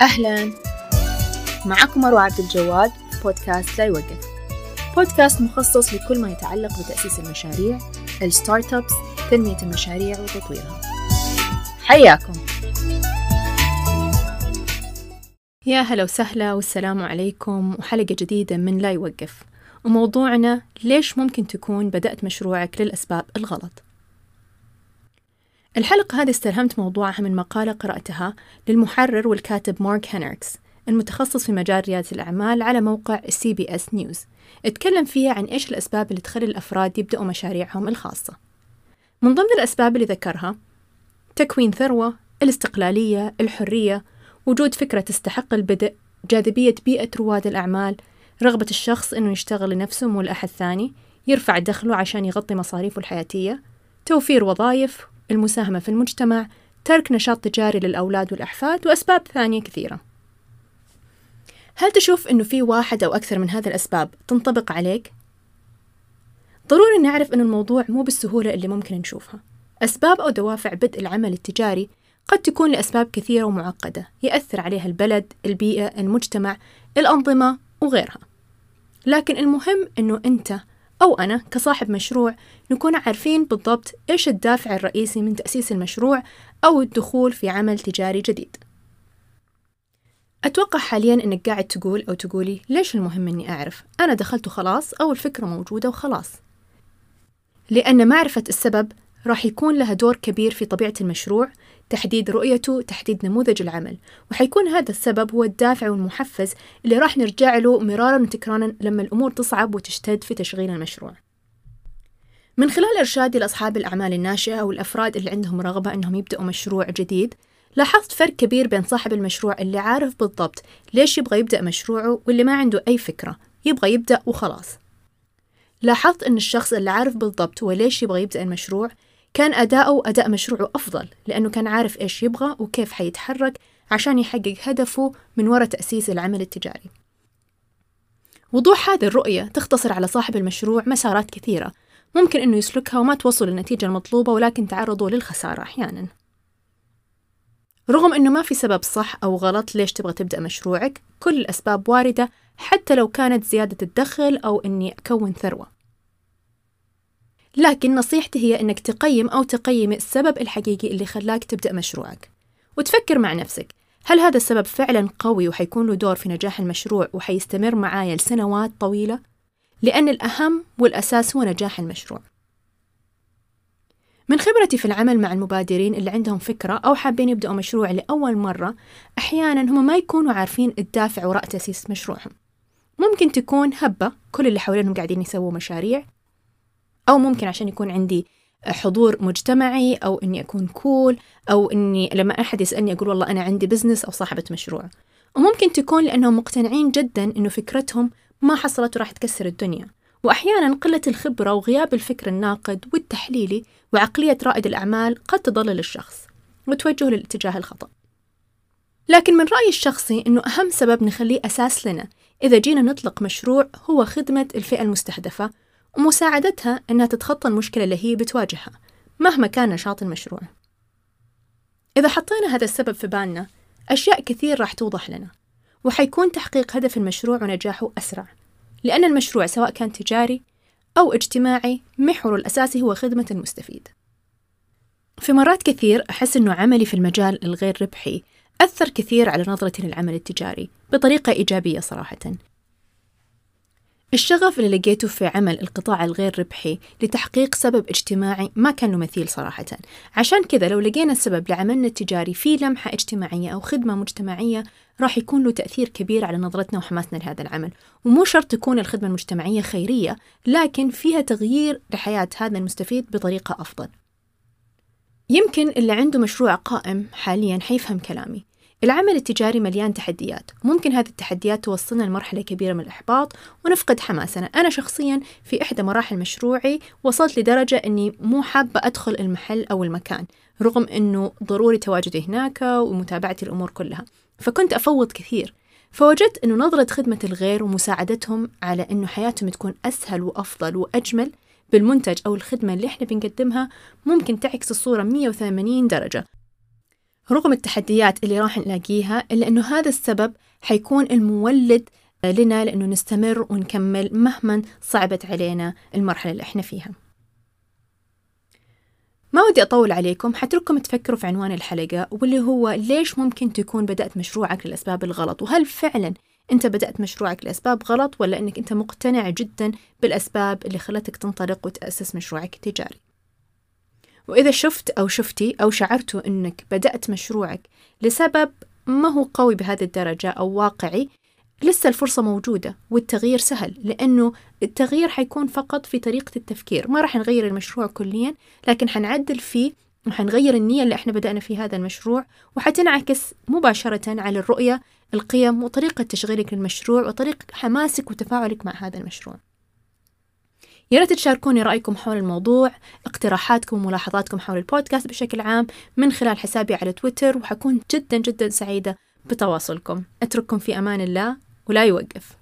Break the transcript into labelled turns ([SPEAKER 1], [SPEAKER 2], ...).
[SPEAKER 1] أهلا. معكم مروة عبد الجواد بودكاست لا يوقف. بودكاست مخصص لكل ما يتعلق بتأسيس المشاريع الستارت ابس تنمية المشاريع وتطويرها. حياكم. يا هلا وسهلا والسلام عليكم وحلقة جديدة من لا يوقف. وموضوعنا ليش ممكن تكون بدأت مشروعك للأسباب الغلط؟ الحلقة هذه استلهمت موضوعها من مقالة قرأتها للمحرر والكاتب مارك هنركس المتخصص في مجال ريادة الأعمال على موقع CBS News اتكلم فيها عن إيش الأسباب اللي تخلي الأفراد يبدأوا مشاريعهم الخاصة. من ضمن الأسباب اللي ذكرها تكوين ثروة الاستقلالية الحرية وجود فكرة تستحق البدء جاذبية بيئة رواد الأعمال رغبة الشخص إنه يشتغل لنفسه مو لأحد ثاني يرفع دخله عشان يغطي مصاريفه الحياتية توفير وظائف المساهمة في المجتمع ترك نشاط تجاري للأولاد والأحفاد وأسباب ثانية كثيرة. هل تشوف أنه في واحد أو أكثر من هذه الأسباب تنطبق عليك؟ ضروري نعرف أن الموضوع مو بالسهولة اللي ممكن نشوفها. أسباب أو دوافع بدء العمل التجاري قد تكون لأسباب كثيرة ومعقدة يأثر عليها البلد، البيئة، المجتمع، الأنظمة وغيرها. لكن المهم أنه أنت أو أنا كصاحب مشروع نكون عارفين بالضبط إيش الدافع الرئيسي من تأسيس المشروع أو الدخول في عمل تجاري جديد. أتوقع حاليا أنك قاعد تقول أو تقولي ليش المهم أني أعرف؟ أنا دخلت وخلاص أو الفكرة موجودة وخلاص. لأن معرفة السبب راح يكون لها دور كبير في طبيعة المشروع تحديد رؤيته تحديد نموذج العمل. وحيكون هذا السبب هو الدافع والمحفز اللي راح نرجع له مرارا وتكرارا لما الأمور تصعب وتشتد في تشغيل المشروع. من خلال إرشادي لأصحاب الأعمال الناشئة أو الأفراد اللي عندهم رغبة أنهم يبدأوا مشروع جديد لاحظت فرق كبير بين صاحب المشروع اللي عارف بالضبط ليش يبغى يبدأ مشروعه واللي ما عنده أي فكرة يبغى يبدأ وخلاص. لاحظت أن الشخص اللي عارف بالضبط هو ليش يبغى يبدأ المشروع كان أداؤه أداء مشروعه أفضل لأنه كان عارف إيش يبغى وكيف حيتحرك عشان يحقق هدفه من وراء تأسيس العمل التجاري. وضوح هذه الرؤية تختصر على صاحب المشروع مسارات كثيرة. ممكن أنه يسلكها وما توصل للنتيجة المطلوبة ولكن تعرضوا للخسارة أحيانا. رغم أنه ما في سبب صح أو غلط ليش تبغى تبدأ مشروعك كل الأسباب واردة حتى لو كانت زيادة الدخل أو أني أكون ثروة. لكن نصيحتي هي أنك تقيم أو تقيم السبب الحقيقي اللي خلاك تبدأ مشروعك. وتفكر مع نفسك هل هذا السبب فعلا قوي وحيكون له دور في نجاح المشروع وحيستمر معايا لسنوات طويلة؟ لأن الأهم والأساس هو نجاح المشروع. من خبرتي في العمل مع المبادرين اللي عندهم فكرة أو حابين يبدأوا مشروع لأول مرة أحيانا هم ما يكونوا عارفين الدافع وراء تأسيس مشروعهم. ممكن تكون هبة كل اللي حوالينهم قاعدين يسووا مشاريع أو ممكن عشان يكون عندي حضور مجتمعي أو إني أكون كول أو إني لما أحد يسألني أقول والله أنا عندي بزنس أو صاحبة مشروع. وممكن تكون لأنهم مقتنعين جدا إنه فكرتهم ما حصلت وراح تكسر الدنيا. وأحيانا قلة الخبرة وغياب الفكر الناقد والتحليلي وعقلية رائد الأعمال قد تضلل الشخص وتوجهه للاتجاه الخطأ. لكن من رأيي الشخصي أنه أهم سبب نخليه أساس لنا إذا جينا نطلق مشروع هو خدمة الفئة المستهدفة ومساعدتها أنها تتخطى المشكلة اللي هي بتواجهها مهما كان نشاط المشروع. إذا حطينا هذا السبب في بالنا أشياء كثير راح توضح لنا وحيكون تحقيق هدف المشروع ونجاحه أسرع. لأن المشروع سواء كان تجاري أو اجتماعي محوره الأساسي هو خدمة المستفيد. في مرات كثير أحس أنه عملي في المجال الغير ربحي أثر كثير على نظرتي للعمل التجاري بطريقة إيجابية صراحة. الشغف اللي لقيته في عمل القطاع الغير ربحي لتحقيق سبب اجتماعي ما كان له مثيل صراحة. عشان كذا لو لقينا السبب لعملنا التجاري في لمحة اجتماعية أو خدمة مجتمعية راح يكون له تأثير كبير على نظرتنا وحماسنا لهذا العمل. ومو شرط تكون الخدمة المجتمعية خيرية لكن فيها تغيير لحياة هذا المستفيد بطريقة أفضل. يمكن اللي عنده مشروع قائم حاليا حيفهم كلامي. العمل التجاري مليان تحديات. ممكن هذه التحديات توصلنا لمرحلة كبيرة من الإحباط ونفقد حماسنا. أنا شخصيا في إحدى مراحل مشروعي وصلت لدرجة أني مو حابة أدخل المحل أو المكان رغم أنه ضروري تواجدي هناك ومتابعة الأمور كلها. فكنت أفوض كثير. فوجدت أنه نظرة خدمة الغير ومساعدتهم على أنه حياتهم تكون أسهل وأفضل وأجمل بالمنتج أو الخدمة اللي إحنا بنقدمها ممكن تعكس الصورة 180 درجة. رغم التحديات اللي راح نلاقيها إلا أنه هذا السبب حيكون المولد لنا لأنه نستمر ونكمل مهما صعبت علينا المرحلة اللي إحنا فيها. ما ودي أطول عليكم حترككم تفكروا في عنوان الحلقة واللي هو ليش ممكن تكون بدأت مشروعك للأسباب الغلط؟ وهل فعلا أنت بدأت مشروعك لأسباب غلط ولا أنك أنت مقتنع جدا بالأسباب اللي خلتك تنطلق وتأسس مشروعك التجاري؟ وإذا شفت أو شفتي أو شعرتوا أنك بدأت مشروعك لسبب ما هو قوي بهذه الدرجة أو واقعي لسه الفرصة موجودة والتغيير سهل لأنه التغيير حيكون فقط في طريقة التفكير. ما راح نغير المشروع كليا لكن حنعدل فيه وحنغير النية اللي إحنا بدأنا في هذا المشروع وحتنعكس مباشرة على الرؤية القيم وطريقة تشغيلك للمشروع وطريقة حماسك وتفاعلك مع هذا المشروع. يا ريت تشاركوني رأيكم حول الموضوع اقتراحاتكم وملاحظاتكم حول البودكاست بشكل عام من خلال حسابي على تويتر وحكون جدا جدا سعيدة بتواصلكم. أترككم في أمان الله ولا يوقف.